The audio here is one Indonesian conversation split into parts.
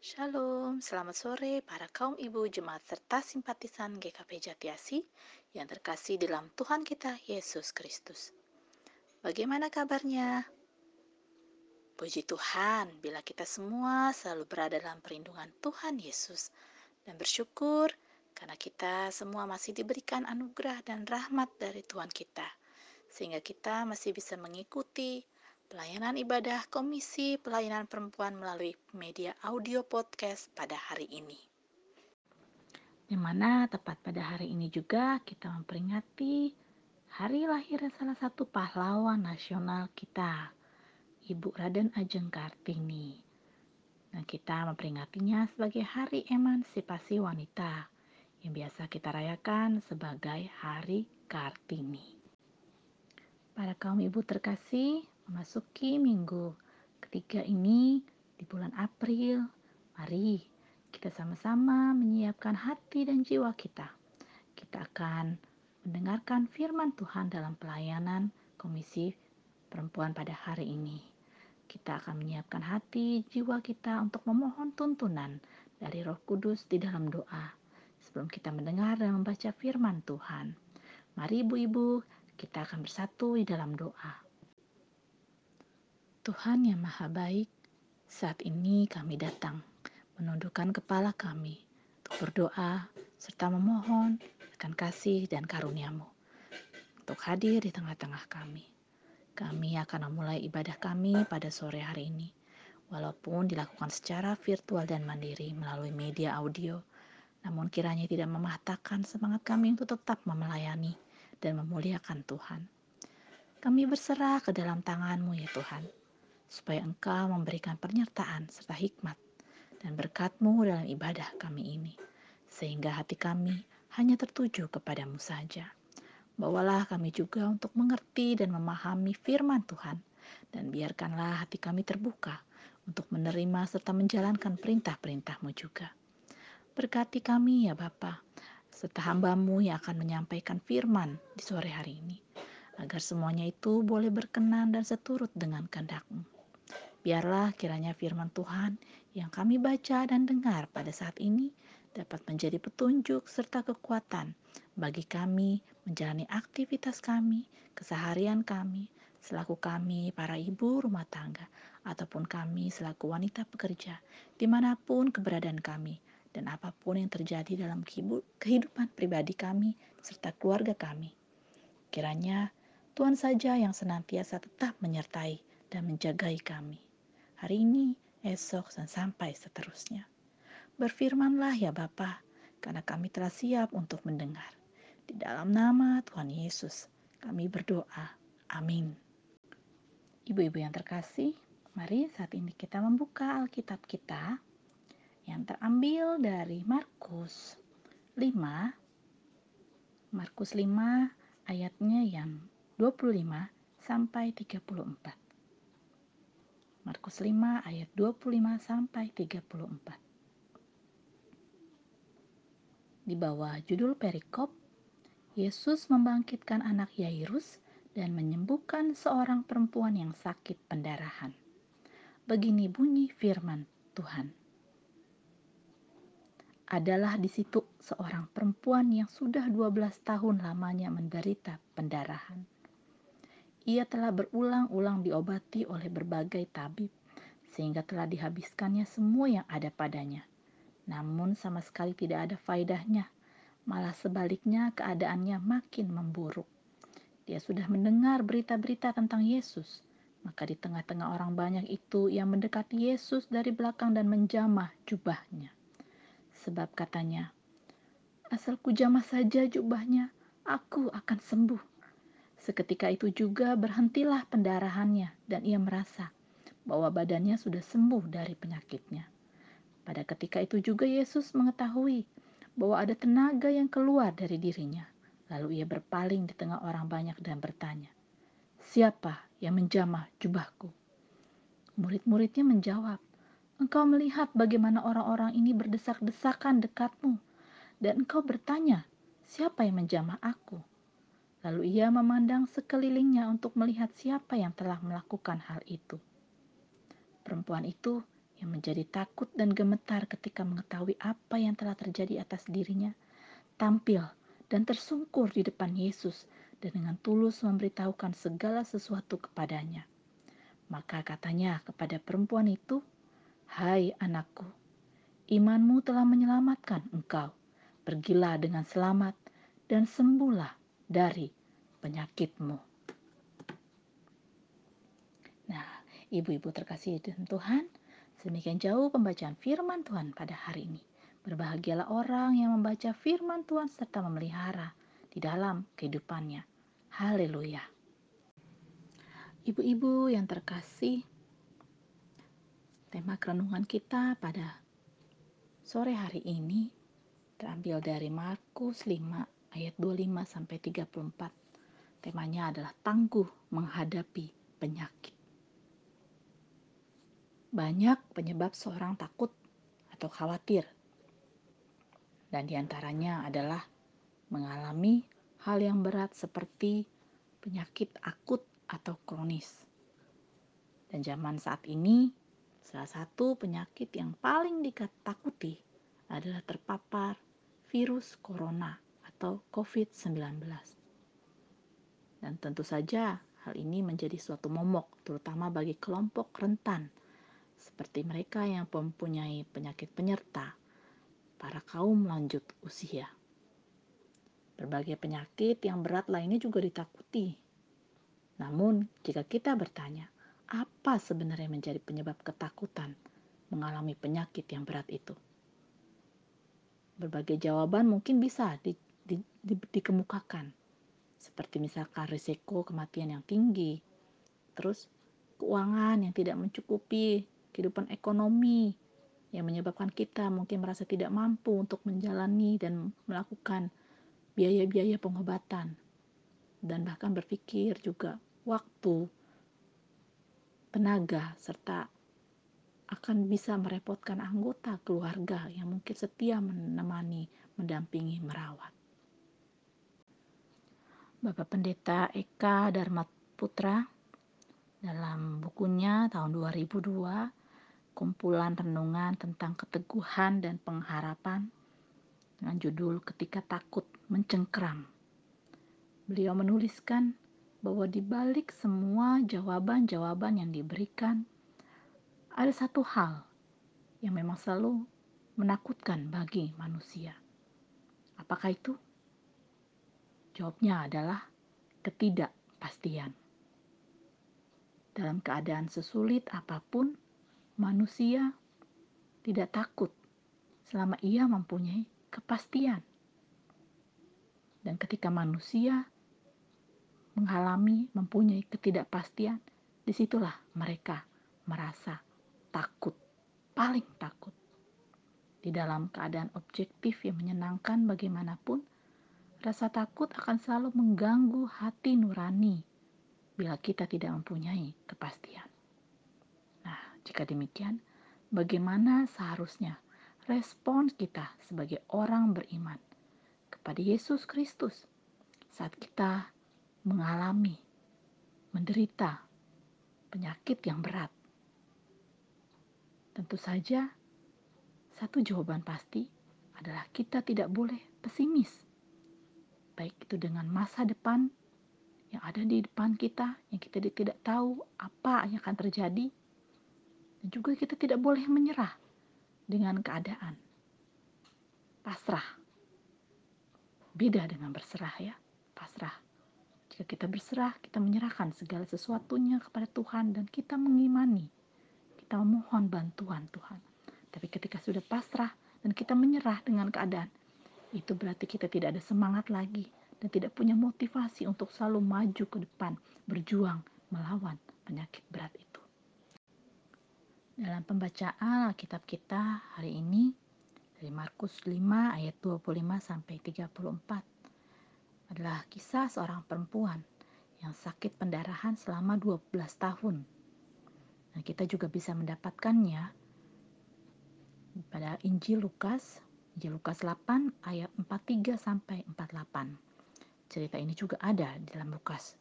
Shalom, selamat sore para kaum ibu jemaat serta simpatisan GKP Jatiasi yang terkasih dalam Tuhan kita Yesus Kristus. Bagaimana kabarnya? Puji Tuhan bila kita semua selalu berada dalam perlindungan Tuhan Yesus dan bersyukur karena kita semua masih diberikan anugerah dan rahmat dari Tuhan kita sehingga kita masih bisa mengikuti pelayanan ibadah Komisi Pelayanan Perempuan melalui media audio podcast pada hari ini. Di mana tepat pada hari ini juga kita memperingati hari lahirnya salah satu pahlawan nasional kita, Ibu Raden Ajeng Kartini. Dan kita memperingatinya sebagai Hari Emansipasi Wanita yang biasa kita rayakan sebagai Hari Kartini. Para kaum ibu terkasih, memasuki minggu ketiga ini di bulan April, mari kita sama-sama menyiapkan hati dan jiwa kita. Kita akan mendengarkan firman Tuhan dalam pelayanan Komisi Perempuan pada hari ini. Kita akan menyiapkan hati jiwa kita untuk memohon tuntunan dari Roh Kudus di dalam doa sebelum kita mendengar dan membaca firman Tuhan. Mari ibu-ibu, kita akan bersatu di dalam doa. Tuhan yang Maha Baik, saat ini kami datang menundukkan kepala kami untuk berdoa serta memohon akan kasih dan karuniamu untuk hadir di tengah-tengah kami. Kami akan memulai ibadah kami pada sore hari ini, walaupun dilakukan secara virtual dan mandiri melalui media audio, namun kiranya tidak mematahkan semangat kami untuk tetap memelayani dan memuliakan Tuhan. Kami berserah ke dalam tanganmu ya Tuhan supaya Engkau memberikan penyertaan serta hikmat dan berkatmu dalam ibadah kami ini, sehingga hati kami hanya tertuju kepadamu saja. Bawalah kami juga untuk mengerti dan memahami firman Tuhan, dan biarkanlah hati kami terbuka untuk menerima serta menjalankan perintah-perintahmu juga. Berkati kami ya Bapa, serta hambamu yang akan menyampaikan firman di sore hari ini, agar semuanya itu boleh berkenan dan seturut dengan kehendakmu. Biarlah kiranya firman Tuhan yang kami baca dan dengar pada saat ini dapat menjadi petunjuk serta kekuatan bagi kami menjalani aktivitas kami, keseharian kami, selaku kami para ibu rumah tangga, ataupun kami selaku wanita pekerja, di mana pun keberadaan kami, dan apa pun yang terjadi dalam kehidupan pribadi kami serta keluarga kami. Kiranya Tuhan saja yang senantiasa tetap menyertai dan menjagai kami hari ini, esok, dan sampai seterusnya. Berfirmanlah ya Bapa, karena kami telah siap untuk mendengar. Di dalam nama Tuhan Yesus, kami berdoa. Amin. Ibu-ibu yang terkasih, mari saat ini kita membuka Alkitab kita yang terambil dari Markus 5 Markus 5 ayatnya yang 25 sampai 34. Markus 5 ayat 25 sampai 34. Di bawah judul perikop, Yesus membangkitkan anak Yairus dan menyembuhkan seorang perempuan yang sakit pendarahan. Begini bunyi firman Tuhan. Adalah di situ seorang perempuan yang sudah 12 tahun lamanya menderita pendarahan ia telah berulang-ulang diobati oleh berbagai tabib, sehingga telah dihabiskannya semua yang ada padanya. Namun sama sekali tidak ada faedahnya, malah sebaliknya keadaannya makin memburuk. Dia sudah mendengar berita-berita tentang Yesus, maka di tengah-tengah orang banyak itu ia mendekati Yesus dari belakang dan menjamah jubahnya. Sebab katanya, asal kujamah saja jubahnya, aku akan sembuh. Seketika itu juga berhentilah pendarahannya dan ia merasa bahwa badannya sudah sembuh dari penyakitnya. Pada ketika itu juga Yesus mengetahui bahwa ada tenaga yang keluar dari dirinya. Lalu ia berpaling di tengah orang banyak dan bertanya, Siapa yang menjamah jubahku? Murid-muridnya menjawab, Engkau melihat bagaimana orang-orang ini berdesak-desakan dekatmu, dan engkau bertanya, Siapa yang menjamah aku? Lalu ia memandang sekelilingnya untuk melihat siapa yang telah melakukan hal itu. Perempuan itu, yang menjadi takut dan gemetar ketika mengetahui apa yang telah terjadi atas dirinya, tampil dan tersungkur di depan Yesus dan dengan tulus memberitahukan segala sesuatu kepadanya. Maka katanya kepada perempuan itu, "Hai anakku, imanmu telah menyelamatkan engkau. Pergilah dengan selamat dan sembuhlah dari penyakitmu." Nah, ibu-ibu terkasih dan Tuhan, Sedemikian jauh pembacaan firman Tuhan pada hari ini. Berbahagialah orang yang membaca firman Tuhan serta memelihara di dalam kehidupannya. Haleluya. Ibu-ibu yang terkasih, tema kerenungan kita pada sore hari ini terambil dari Markus 5 ayat 25 sampai 34. Temanya adalah tangguh menghadapi penyakit. Banyak penyebab seorang takut atau khawatir, dan di antaranya adalah mengalami hal yang berat seperti penyakit akut atau kronis. Dan zaman saat ini, salah satu penyakit yang paling ditakuti adalah terpapar virus corona atau COVID-19. Dan tentu saja hal ini menjadi suatu momok terutama bagi kelompok rentan seperti mereka yang mempunyai penyakit penyerta, para kaum lanjut usia. Berbagai penyakit yang berat lainnya juga ditakuti. Namun, jika kita bertanya, apa sebenarnya menjadi penyebab ketakutan mengalami penyakit yang berat itu? Berbagai jawaban mungkin bisa di, di, di, dikemukakan, seperti misalkan risiko kematian yang tinggi, terus keuangan yang tidak mencukupi kehidupan ekonomi yang menyebabkan kita mungkin merasa tidak mampu untuk menjalani dan melakukan biaya-biaya pengobatan dan bahkan berpikir juga waktu, tenaga, serta akan bisa merepotkan anggota keluarga yang mungkin setia menemani, mendampingi, merawat. Bapak Pendeta Eka Dharma Putra dalam bukunya tahun 2002 kumpulan renungan tentang keteguhan dan pengharapan dengan judul Ketika Takut Mencengkram. Beliau menuliskan bahwa di balik semua jawaban-jawaban yang diberikan, ada satu hal yang memang selalu menakutkan bagi manusia. Apakah itu? Jawabnya adalah ketidakpastian. Dalam keadaan sesulit apa pun, manusia tidak takut selama ia mempunyai kepastian. Dan ketika manusia mengalami, mempunyai ketidakpastian, di situlah mereka merasa takut, paling takut. Di dalam keadaan objektif yang menyenangkan bagaimanapun, rasa takut akan selalu mengganggu hati nurani bila kita tidak mempunyai kepastian. Jika demikian, bagaimana seharusnya respon kita sebagai orang beriman kepada Yesus Kristus saat kita mengalami, menderita penyakit yang berat? Tentu saja, satu jawaban pasti adalah kita tidak boleh pesimis, baik itu dengan masa depan yang ada di depan kita, yang kita tidak tahu apa yang akan terjadi, dan juga kita tidak boleh menyerah dengan keadaan. Pasrah. Beda dengan berserah ya, pasrah. Jika kita berserah, kita menyerahkan segala sesuatunya kepada Tuhan dan kita mengimani. Kita memohon bantuan Tuhan. Tapi ketika sudah pasrah dan kita menyerah dengan keadaan, itu berarti kita tidak ada semangat lagi dan tidak punya motivasi untuk selalu maju ke depan, berjuang melawan penyakit berat itu. Dalam pembacaan Alkitab kita hari ini dari Markus 5 ayat 25 sampai 34 adalah kisah seorang perempuan yang sakit pendarahan selama 12 tahun. Nah, kita juga bisa mendapatkannya pada Injil Lukas, Injil Lukas 8 ayat 43 sampai 48. Cerita ini juga ada di dalam Lukas.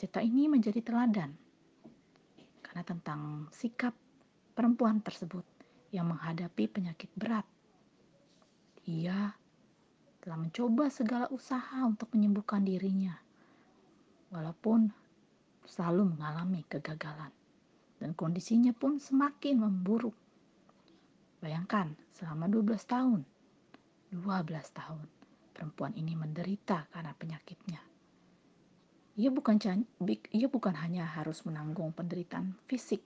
Cerita ini menjadi teladan karena tentang sikap perempuan tersebut yang menghadapi penyakit berat. Ia telah mencoba segala usaha untuk menyembuhkan dirinya, walaupun selalu mengalami kegagalan. Dan kondisinya pun semakin memburuk. Bayangkan, selama 12 tahun, 12 tahun, perempuan ini menderita karena penyakitnya. Ia bukan ia bukan hanya harus menanggung penderitaan fisik,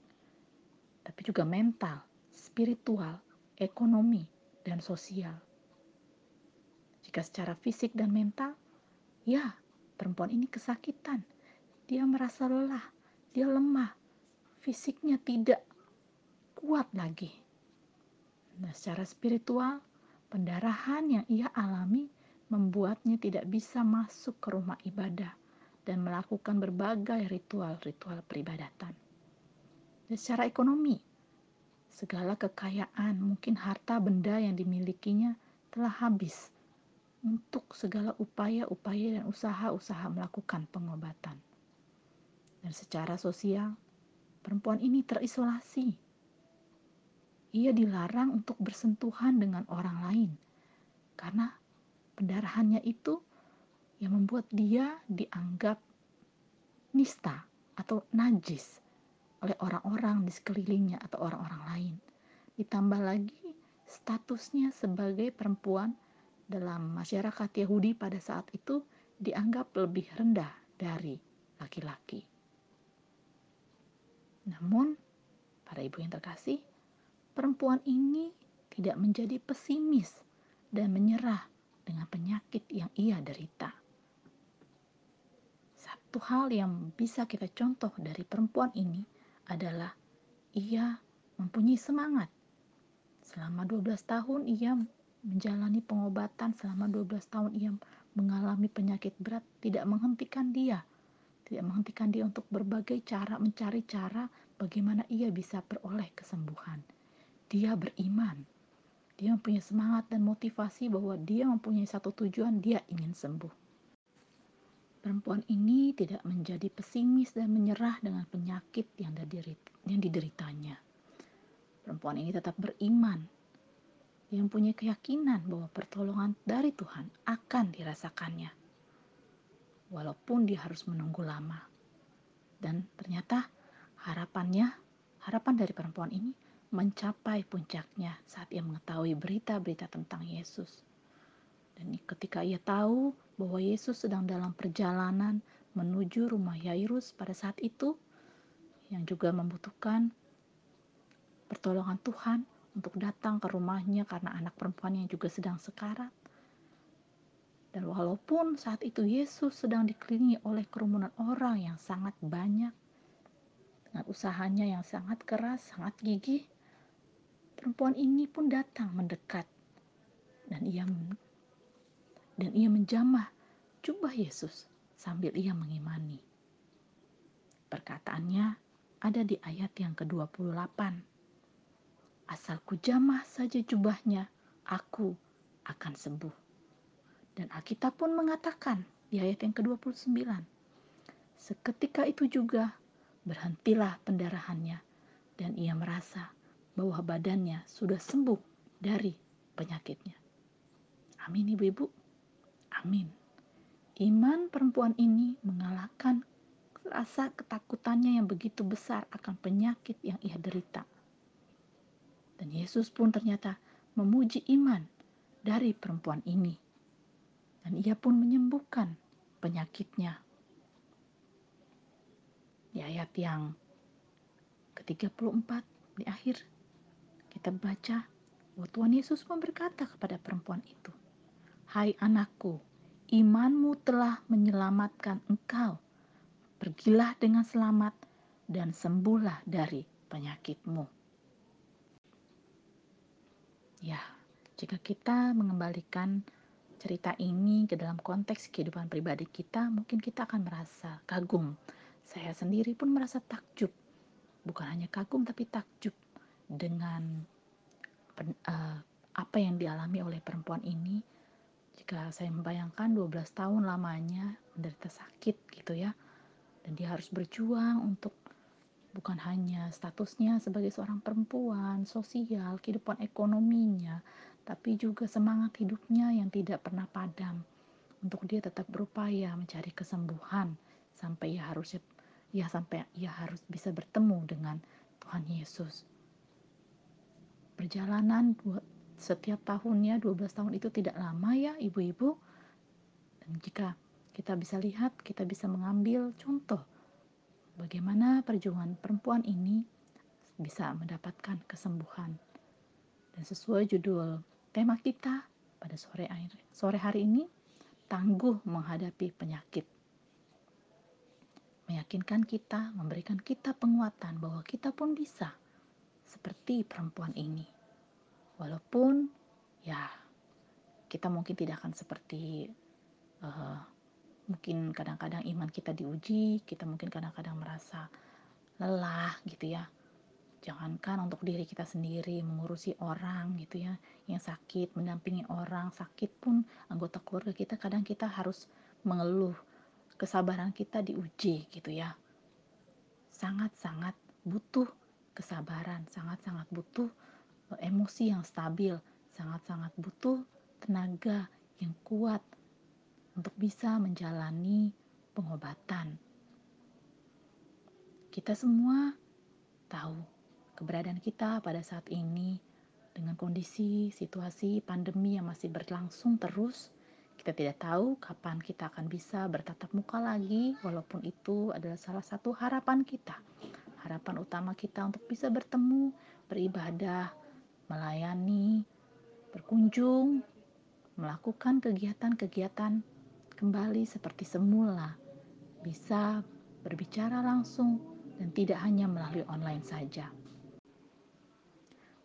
tapi juga mental, spiritual, ekonomi, dan sosial. Jika secara fisik dan mental, ya, perempuan ini kesakitan. Dia merasa lelah, dia lemah, fisiknya tidak kuat lagi. Nah, secara spiritual, pendarahan yang ia alami membuatnya tidak bisa masuk ke rumah ibadah dan melakukan berbagai ritual-ritual peribadatan. Dan secara ekonomi, segala kekayaan, mungkin harta benda yang dimilikinya telah habis untuk segala upaya-upaya dan usaha-usaha melakukan pengobatan. Dan secara sosial, perempuan ini terisolasi. Ia dilarang untuk bersentuhan dengan orang lain karena pendarahannya itu yang membuat dia dianggap nista atau najis oleh orang-orang di sekelilingnya atau orang-orang lain. Ditambah lagi statusnya sebagai perempuan dalam masyarakat Yahudi pada saat itu dianggap lebih rendah dari laki-laki. Namun, para ibu yang terkasih, perempuan ini tidak menjadi pesimis dan menyerah dengan penyakit yang ia derita satu hal yang bisa kita contoh dari perempuan ini adalah ia mempunyai semangat. Selama 12 tahun ia menjalani pengobatan, selama 12 tahun ia mengalami penyakit berat, tidak menghentikan dia. Tidak menghentikan dia untuk berbagai cara, mencari cara bagaimana ia bisa beroleh kesembuhan. Dia beriman. Dia mempunyai semangat dan motivasi bahwa dia mempunyai satu tujuan, dia ingin sembuh. Perempuan ini tidak menjadi pesimis dan menyerah dengan penyakit yang, yang dideritanya. Perempuan ini tetap beriman. Dia mempunyai keyakinan bahwa pertolongan dari Tuhan akan dirasakannya. Walaupun dia harus menunggu lama. Dan ternyata harapannya, harapan dari perempuan ini mencapai puncaknya saat ia mengetahui berita-berita tentang Yesus. Dan ketika ia tahu bahwa Yesus sedang dalam perjalanan menuju rumah Yairus pada saat itu yang juga membutuhkan pertolongan Tuhan untuk datang ke rumahnya karena anak perempuannya juga sedang sekarat. Dan walaupun saat itu Yesus sedang dikelilingi oleh kerumunan orang yang sangat banyak, dengan usahanya yang sangat keras, sangat gigih, perempuan ini pun datang mendekat dan ia dan ia menjamah jubah Yesus sambil ia mengimani. Perkataannya ada di ayat yang ke-28. Asal ku jamah saja jubahnya, aku akan sembuh. Dan Alkitab pun mengatakan di ayat yang ke-29, seketika itu juga berhentilah pendarahannya dan ia merasa bahwa badannya sudah sembuh dari penyakitnya. Amin ibu-ibu. Amin. Iman perempuan ini mengalahkan rasa ketakutannya yang begitu besar akan penyakit yang ia derita. Dan Yesus pun ternyata memuji iman dari perempuan ini. Dan ia pun menyembuhkan penyakitnya. Di ayat yang ke-34 di akhir kita baca bahwa Tuhan Yesus pun berkata kepada perempuan itu, Hai anakku, imanmu telah menyelamatkan engkau. Pergilah dengan selamat dan sembuhlah dari penyakitmu. Ya, jika kita mengembalikan cerita ini ke dalam konteks kehidupan pribadi kita, mungkin kita akan merasa kagum. Saya sendiri pun merasa takjub. Bukan hanya kagum tapi takjub dengan apa yang dialami oleh perempuan ini. Jika saya membayangkan 12 tahun lamanya menderita sakit gitu ya. Dan dia harus berjuang untuk bukan hanya statusnya sebagai seorang perempuan, sosial, kehidupan ekonominya, tapi juga semangat hidupnya yang tidak pernah padam. Untuk dia tetap berupaya mencari kesembuhan sampai ia harus ya sampai ia harus bisa bertemu dengan Tuhan Yesus. Perjalanan setiap tahunnya 12 tahun itu tidak lama ya ibu-ibu. Dan jika kita bisa lihat, kita bisa mengambil contoh bagaimana perjuangan perempuan ini bisa mendapatkan kesembuhan. Dan sesuai judul tema kita pada sore sore hari ini, tangguh menghadapi penyakit. Meyakinkan kita, memberikan kita penguatan bahwa kita pun bisa seperti perempuan ini. Walaupun ya kita mungkin tidak akan seperti uh, mungkin kadang-kadang iman kita diuji, kita mungkin kadang-kadang merasa lelah gitu ya. Jangankan untuk diri kita sendiri mengurusi orang gitu ya, yang sakit, mendampingi orang sakit pun anggota keluarga kita kadang kita harus mengeluh. Kesabaran kita diuji gitu ya. Sangat-sangat butuh kesabaran, sangat-sangat butuh emosi yang stabil, sangat-sangat butuh tenaga yang kuat untuk bisa menjalani pengobatan. Kita semua tahu keberadaan kita pada saat ini dengan kondisi situasi pandemi yang masih berlangsung terus. Kita tidak tahu kapan kita akan bisa bertatap muka lagi, walaupun itu adalah salah satu harapan kita. Harapan utama kita untuk bisa bertemu, beribadah, melayani, berkunjung, melakukan kegiatan-kegiatan kembali seperti semula, bisa berbicara langsung dan tidak hanya melalui online saja.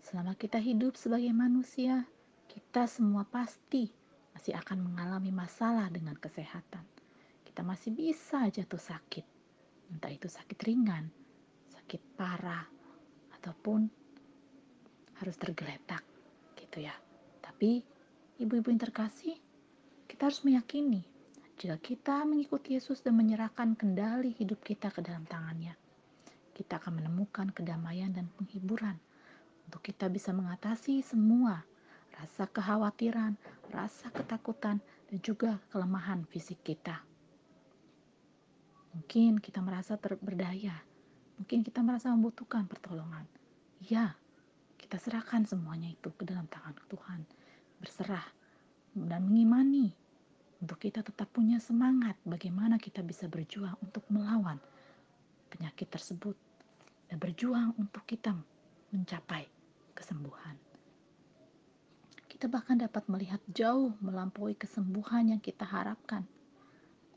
Selama kita hidup sebagai manusia, kita semua pasti masih akan mengalami masalah dengan kesehatan. Kita masih bisa jatuh sakit, entah itu sakit ringan, sakit parah, ataupun harus tergeletak gitu ya. Tapi ibu-ibu yang terkasih, kita harus meyakini jika kita mengikuti Yesus dan menyerahkan kendali hidup kita ke dalam tangannya, kita akan menemukan kedamaian dan penghiburan untuk kita bisa mengatasi semua rasa kekhawatiran, rasa ketakutan, dan juga kelemahan fisik kita. Mungkin kita merasa terberdaya, mungkin kita merasa membutuhkan pertolongan. Ya, kita serahkan semuanya itu ke dalam tangan Tuhan, berserah dan mengimani untuk kita tetap punya semangat bagaimana kita bisa berjuang untuk melawan penyakit tersebut dan berjuang untuk kita mencapai kesembuhan. Kita bahkan dapat melihat jauh melampaui kesembuhan yang kita harapkan.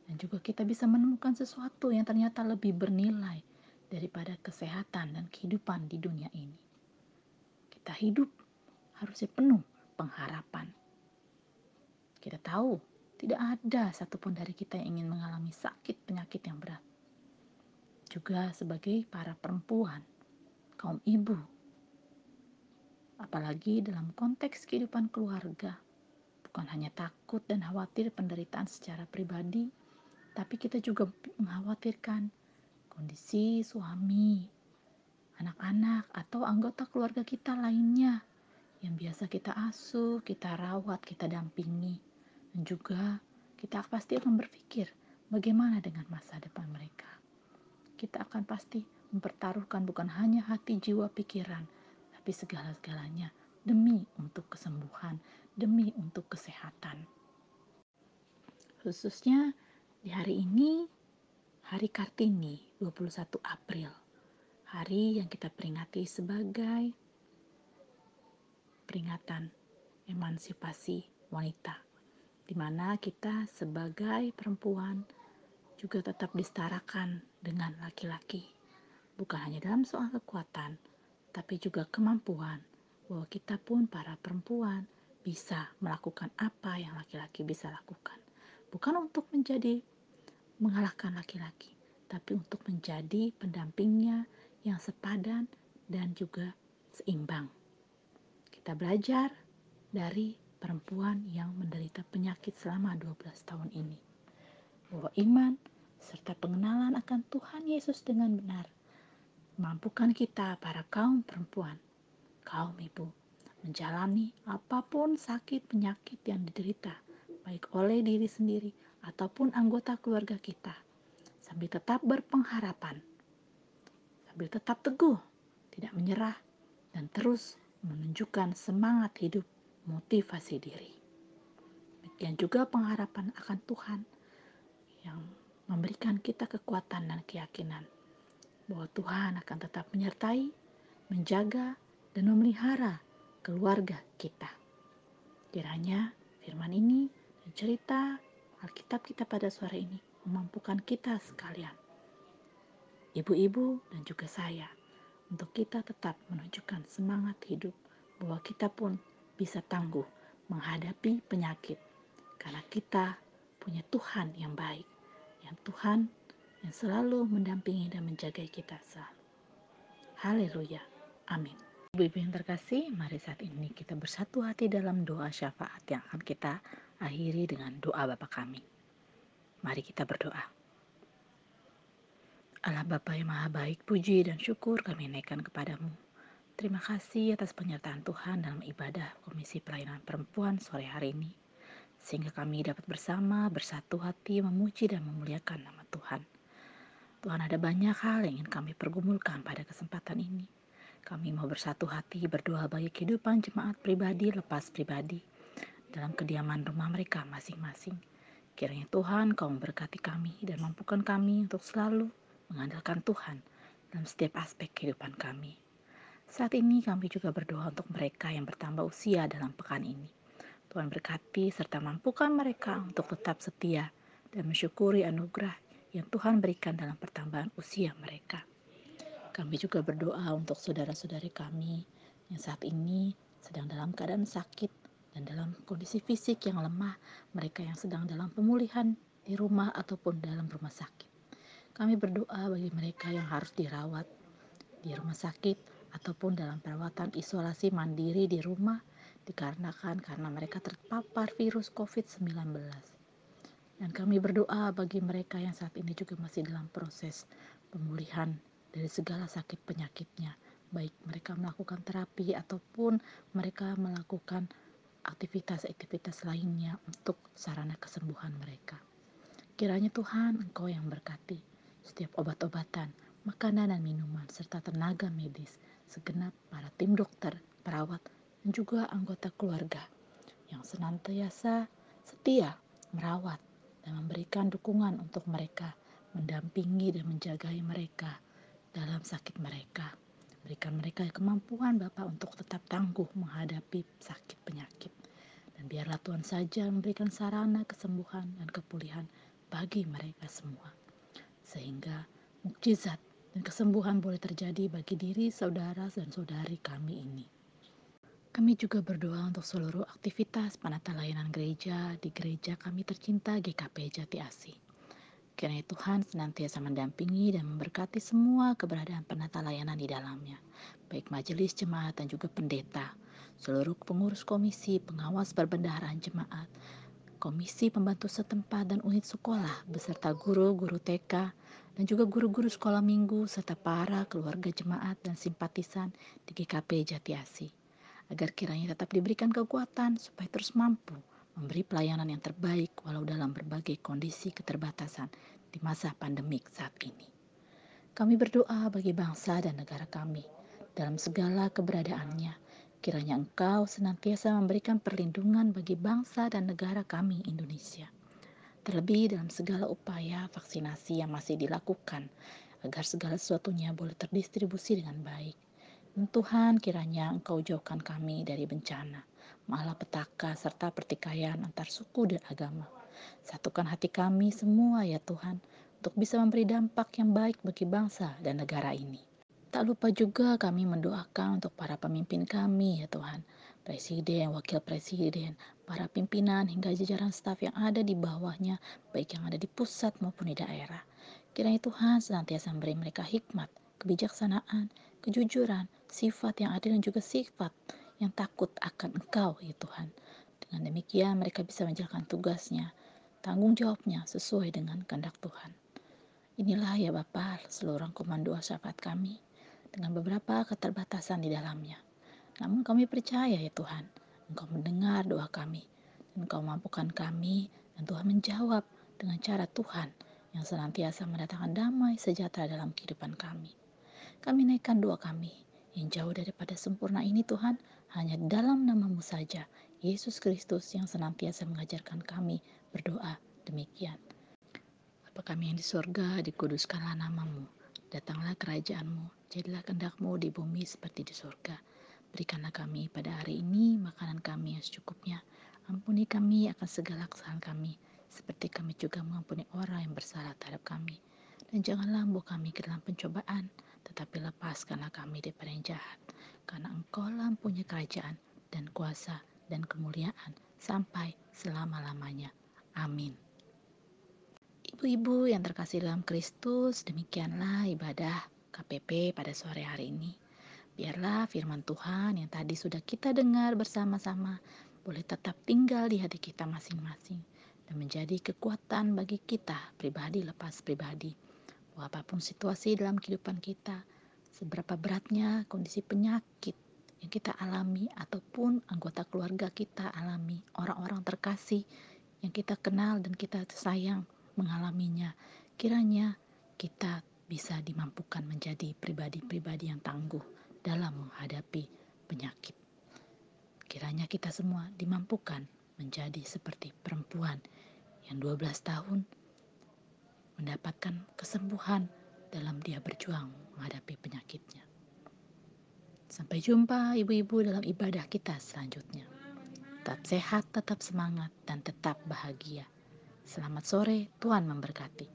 Dan juga kita bisa menemukan sesuatu yang ternyata lebih bernilai daripada kesehatan dan kehidupan di dunia ini. Kita hidup harusnya penuh pengharapan. Kita tahu tidak ada satupun dari kita yang ingin mengalami sakit penyakit yang berat. Juga sebagai para perempuan, kaum ibu, apalagi dalam konteks kehidupan keluarga, bukan hanya takut dan khawatir penderitaan secara pribadi, tapi kita juga mengkhawatirkan kondisi suami, anak-anak, atau anggota keluarga kita lainnya yang biasa kita asuh, kita rawat, kita dampingi dan juga kita pasti akan berpikir bagaimana dengan masa depan mereka. Kita akan pasti mempertaruhkan bukan hanya hati, jiwa, pikiran, tapi segala-galanya demi untuk kesembuhan, demi untuk kesehatan. Khususnya di hari ini, hari Kartini 21 April, hari yang kita peringati sebagai peringatan emansipasi wanita di mana kita sebagai perempuan juga tetap disetarakan dengan laki-laki. Bukan hanya dalam soal kekuatan, tapi juga kemampuan bahwa kita pun para perempuan bisa melakukan apa yang laki-laki bisa lakukan. Bukan untuk menjadi mengalahkan laki-laki, tapi untuk menjadi pendampingnya yang sepadan dan juga seimbang. Kita belajar dari perempuan yang menderita penyakit selama 12 tahun ini. Bahwa iman serta pengenalan akan Tuhan Yesus dengan benar Mampukan kita para kaum perempuan, kaum ibu, menjalani apa pun sakit penyakit yang diderita, baik oleh diri sendiri ataupun anggota keluarga kita, sambil tetap berpengharapan, sambil tetap teguh, tidak menyerah, dan terus menunjukkan semangat hidup, motivasi diri. Demikian juga pengharapan akan Tuhan yang memberikan kita kekuatan dan keyakinan bahwa Tuhan akan tetap menyertai, menjaga, dan memelihara keluarga kita. Kiranya firman ini dan cerita Alkitab kita pada sore ini memampukan kita sekalian, ibu-ibu dan juga saya, untuk kita tetap menunjukkan semangat hidup bahwa kita pun bisa tangguh menghadapi penyakit karena kita punya Tuhan yang baik, yang Tuhan yang selalu mendampingi dan menjaga kita selalu. Haleluya. Amin. Ibu-ibu yang terkasih, mari saat ini kita bersatu hati dalam doa syafaat yang akan kita akhiri dengan doa Bapa kami. Mari kita berdoa. Allah Bapa yang Maha Baik, puji dan syukur kami naikkan kepadamu. Terima kasih atas penyertaan Tuhan dalam ibadah Komisi Pelayanan Perempuan sore hari ini. Sehingga kami dapat bersama bersatu hati memuji dan memuliakan nama Tuhan. Tuhan ada banyak hal yang ingin kami pergumulkan pada kesempatan ini. Kami mau bersatu hati berdoa bagi kehidupan jemaat pribadi lepas pribadi dalam kediaman rumah mereka masing-masing. Kiranya Tuhan kau memberkati kami dan mampukan kami untuk selalu mengandalkan Tuhan dalam setiap aspek kehidupan kami. Saat ini kami juga berdoa untuk mereka yang bertambah usia dalam pekan ini. Tuhan berkati serta mampukan mereka untuk tetap setia dan mensyukuri anugerah yang Tuhan berikan dalam pertambahan usia mereka. Kami juga berdoa untuk saudara-saudari kami yang saat ini sedang dalam keadaan sakit dan dalam kondisi fisik yang lemah, mereka yang sedang dalam pemulihan di rumah ataupun dalam rumah sakit. Kami berdoa bagi mereka yang harus dirawat di rumah sakit ataupun dalam perawatan isolasi mandiri di rumah dikarenakan karena mereka terpapar virus COVID-19. Dan kami berdoa bagi mereka yang saat ini juga masih dalam proses pemulihan dari segala sakit penyakitnya. Baik mereka melakukan terapi ataupun mereka melakukan aktivitas-aktivitas lainnya untuk sarana kesembuhan mereka. Kiranya Tuhan Engkau yang berkati setiap obat-obatan, makanan dan minuman, serta tenaga medis, segenap para tim dokter, perawat, dan juga anggota keluarga yang senantiasa setia merawat dan memberikan dukungan untuk mereka, mendampingi dan menjagai mereka dalam sakit mereka. Berikan mereka kemampuan Bapak untuk tetap tangguh menghadapi sakit penyakit. Dan biarlah Tuhan saja memberikan sarana kesembuhan dan kepulihan bagi mereka semua. Sehingga mukjizat dan kesembuhan boleh terjadi bagi diri saudara dan saudari kami ini. Kami juga berdoa untuk seluruh aktivitas penata layanan gereja di gereja kami tercinta GKP Jati Asih. Kiranya Tuhan senantiasa mendampingi dan memberkati semua keberadaan penata layanan di dalamnya, baik majelis jemaat dan juga pendeta, seluruh pengurus komisi, pengawas perbendaharaan jemaat, komisi pembantu setempat dan unit sekolah, beserta guru, guru TK, dan juga guru-guru sekolah minggu, serta para keluarga jemaat dan simpatisan di GKP Jati Asih agar kiranya tetap diberikan kekuatan supaya terus mampu memberi pelayanan yang terbaik walau dalam berbagai kondisi keterbatasan di masa pandemik saat ini. Kami berdoa bagi bangsa dan negara kami dalam segala keberadaannya. Kiranya Engkau senantiasa memberikan perlindungan bagi bangsa dan negara kami Indonesia. Terlebih dalam segala upaya vaksinasi yang masih dilakukan agar segala sesuatunya boleh terdistribusi dengan baik Tuhan kiranya Engkau jauhkan kami dari bencana, malapetaka serta pertikaian antar suku dan agama. Satukan hati kami semua ya Tuhan, untuk bisa memberi dampak yang baik bagi bangsa dan negara ini. Tak lupa juga kami mendoakan untuk para pemimpin kami ya Tuhan, presiden, wakil presiden, para pimpinan hingga jajaran staf yang ada di bawahnya, baik yang ada di pusat maupun di daerah. Kiranya Tuhan senantiasa memberi mereka hikmat, kebijaksanaan, kejujuran, sifat yang adil dan juga sifat yang takut akan Engkau ya Tuhan. Dengan demikian mereka bisa menjalankan tugasnya, tanggung jawabnya sesuai dengan kehendak Tuhan. Inilah ya Bapak seluruh komando syafaat kami. Dengan beberapa keterbatasan di dalamnya. Namun kami percaya ya Tuhan, Engkau mendengar doa kami, dan Engkau mampukan kami, dan Tuhan menjawab dengan cara Tuhan yang senantiasa mendatangkan damai sejahtera dalam kehidupan kami. Kami naikkan doa kami yang jauh daripada sempurna ini Tuhan, hanya dalam namamu saja, Yesus Kristus yang senantiasa mengajarkan kami berdoa demikian. Bapa kami yang di surga, dikuduskanlah namamu. Datanglah kerajaanmu, jadilah kehendakmu di bumi seperti di surga. Berikanlah kami pada hari ini makanan kami yang secukupnya. Ampuni kami akan segala kesalahan kami, seperti kami juga mengampuni orang yang bersalah terhadap kami. Dan janganlah membawa kami ke dalam pencobaan, tetapi lepaskanlah kami daripada yang jahat. Karena engkau lampunya kerajaan dan kuasa dan kemuliaan sampai selama-lamanya. Amin. Ibu-ibu yang terkasih dalam Kristus, demikianlah ibadah KPP pada sore hari ini. Biarlah firman Tuhan yang tadi sudah kita dengar bersama-sama boleh tetap tinggal di hati kita masing-masing dan menjadi kekuatan bagi kita pribadi lepas pribadi. Apa pun situasi dalam kehidupan kita, seberapa beratnya kondisi penyakit yang kita alami ataupun anggota keluarga kita alami, orang-orang terkasih yang kita kenal dan kita sayang mengalaminya. Kiranya kita bisa dimampukan menjadi pribadi-pribadi yang tangguh dalam menghadapi penyakit. Kiranya kita semua dimampukan menjadi seperti perempuan yang 12 tahun mendapatkan kesembuhan dalam dia berjuang menghadapi penyakitnya. Sampai jumpa ibu-ibu dalam ibadah kita selanjutnya. Tetap sehat, tetap semangat, dan tetap bahagia. Selamat sore, Tuhan memberkati.